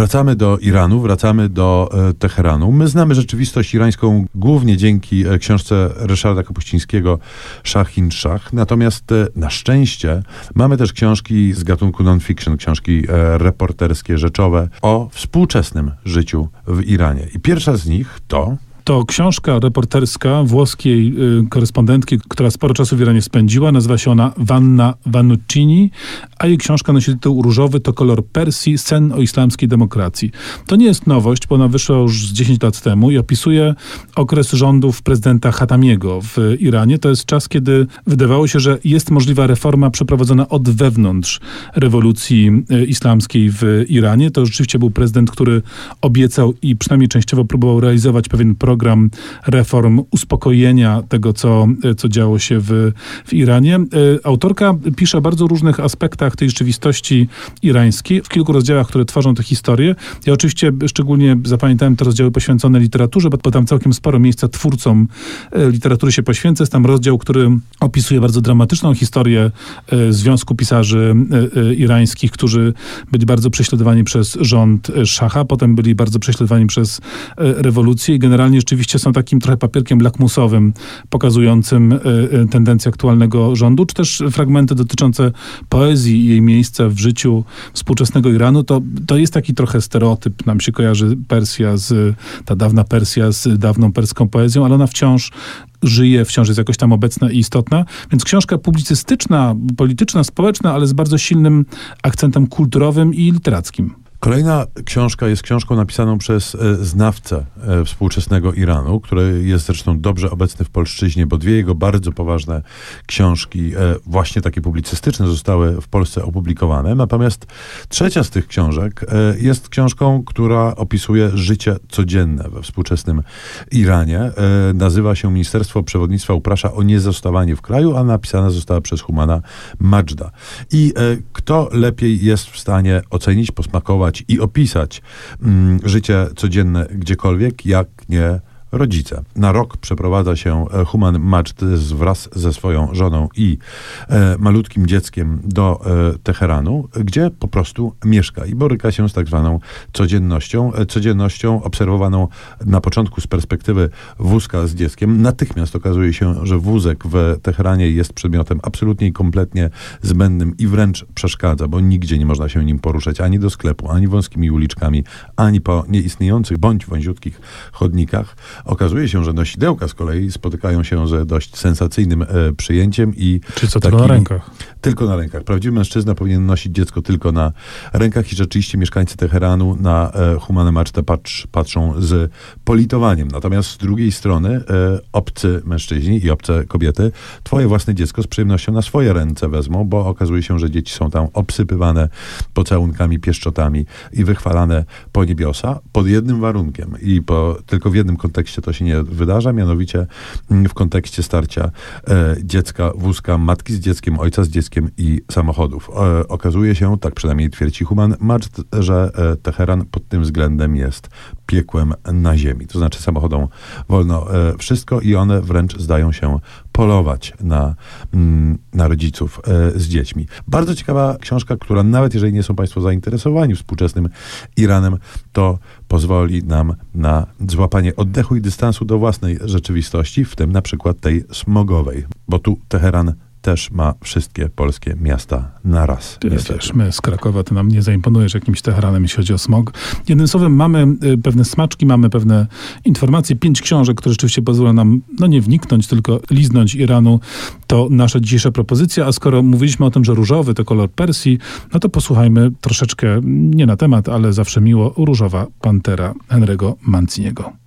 Wracamy do Iranu, wracamy do e, Teheranu. My znamy rzeczywistość irańską głównie dzięki e, książce Ryszarda Kapuścińskiego Szach in Szach. Natomiast e, na szczęście mamy też książki z gatunku non-fiction, książki reporterskie, rzeczowe o współczesnym życiu w Iranie. I pierwsza z nich to To książka reporterska włoskiej y, korespondentki, która sporo czasu w Iranie spędziła. Nazywa się ona Vanna Vannuccini, a jej książka nosi tytuł różowy, to kolor Persji, sen o islamskiej demokracji. To nie jest nowość, bo ona wyszła już z 10 lat temu i opisuje okres rządów prezydenta Hatamiego w Iranie. To jest czas, kiedy wydawało się, że jest możliwa reforma przeprowadzona od wewnątrz rewolucji y, islamskiej w Iranie. To rzeczywiście był prezydent, który obiecał i przynajmniej częściowo próbował realizować pewien program reform uspokojenia tego, co, co działo się w, w Iranie. Y, Autorka pisze o bardzo różnych aspektach tej rzeczywistości irańskiej, w kilku rozdziałach, które tworzą tę historię. Ja oczywiście szczególnie zapamiętałem te rozdziały poświęcone literaturze, bo, tam całkiem sporo miejsca twórcom y, literatury się poświęca. Jest tam rozdział, który opisuje bardzo dramatyczną historię y, Związku Pisarzy Irańskich, którzy byli bardzo prześladowani przez rząd szacha, potem byli bardzo prześladowani przez rewolucję i generalnie rzeczywiście są takim trochę papierkiem lakmusowym pokazującym y, y, tendencje aktualnego rządu, czy też fragmenty dotyczące poezji i jej miejsca w życiu współczesnego Iranu, to, to jest taki trochę stereotyp. Nam się kojarzy Persja z, ta dawna Persja z dawną perską poezją, ale ona wciąż żyje, wciąż jest jakoś tam obecna i istotna. Więc książka publicystyczna, polityczna, społeczna, ale z bardzo silnym akcentem kulturowym i literackim. Kolejna książka jest książką napisaną przez e, znawcę e, współczesnego Iranu, który jest zresztą dobrze obecny w polszczyźnie, bo dwie jego bardzo poważne książki, e, właśnie takie publicystyczne, zostały w Polsce opublikowane. Natomiast trzecia z tych książek jest książką, która opisuje życie codzienne we współczesnym Iranie. Nazywa się Ministerstwo Przewodnictwa uprasza o niezostawanie w kraju, a napisana została przez Humana Majda. I kto lepiej jest w stanie ocenić, posmakować i opisać mm, życie codzienne gdziekolwiek, jak nie rodzice. Na rok przeprowadza się e, Human Majd wraz ze swoją żoną i e, malutkim dzieckiem do e, Teheranu, gdzie po prostu mieszka i boryka się z tak zwaną codziennością. E, codziennością obserwowaną na początku z perspektywy wózka z dzieckiem. Natychmiast okazuje się, że wózek w Teheranie jest przedmiotem absolutnie i kompletnie zbędnym i wręcz przeszkadza, bo nigdzie nie można się nim poruszać ani do sklepu, ani wąskimi uliczkami, ani po nieistniejących bądź wąziutkich chodnikach. Okazuje się, że nosidełka z kolei spotykają się z dość sensacyjnym e, przyjęciem i Czy co tylko na takimi- rękach? tylko na rękach. Prawdziwy mężczyzna powinien nosić dziecko tylko na rękach i rzeczywiście mieszkańcy Teheranu na e, Humane Macztę patrz, patrzą z politowaniem. Natomiast z drugiej strony e, obcy mężczyźni i obce kobiety twoje własne dziecko z przyjemnością na swoje ręce wezmą, bo okazuje się, że dzieci są tam obsypywane pocałunkami, pieszczotami i wychwalane po niebiosa pod jednym warunkiem i po, tylko w jednym kontekście to się nie wydarza, mianowicie mm, w kontekście starcia e, dziecka, wózka, matki z dzieckiem, ojca z dzieckiem i samochodów. E, okazuje się, tak przynajmniej twierdzi Human Majd, że e, Teheran pod tym względem jest piekłem na ziemi. To znaczy samochodom wolno e, wszystko i one wręcz zdają się polować na, mm, na rodziców e, z dziećmi. Bardzo ciekawa książka, która nawet jeżeli nie są Państwo zainteresowani współczesnym Iranem, to pozwoli nam na złapanie oddechu i dystansu do własnej rzeczywistości, w tym na przykład tej smogowej, bo tu Teheran też ma wszystkie polskie miasta na raz. Wiesz, my z Krakowa, to nam nie zaimponujesz jakimś Teheranem, jeśli chodzi o smog. Jednym słowem, mamy y, pewne smaczki, mamy pewne informacje, pięć książek, które rzeczywiście pozwolą nam, no nie wniknąć, tylko liznąć Iranu. To nasza dzisiejsza propozycja, a skoro mówiliśmy o tym, że różowy to kolor Persji, no to posłuchajmy troszeczkę, nie na temat, ale zawsze miło, Różowa Pantera Henry'ego Manciniego.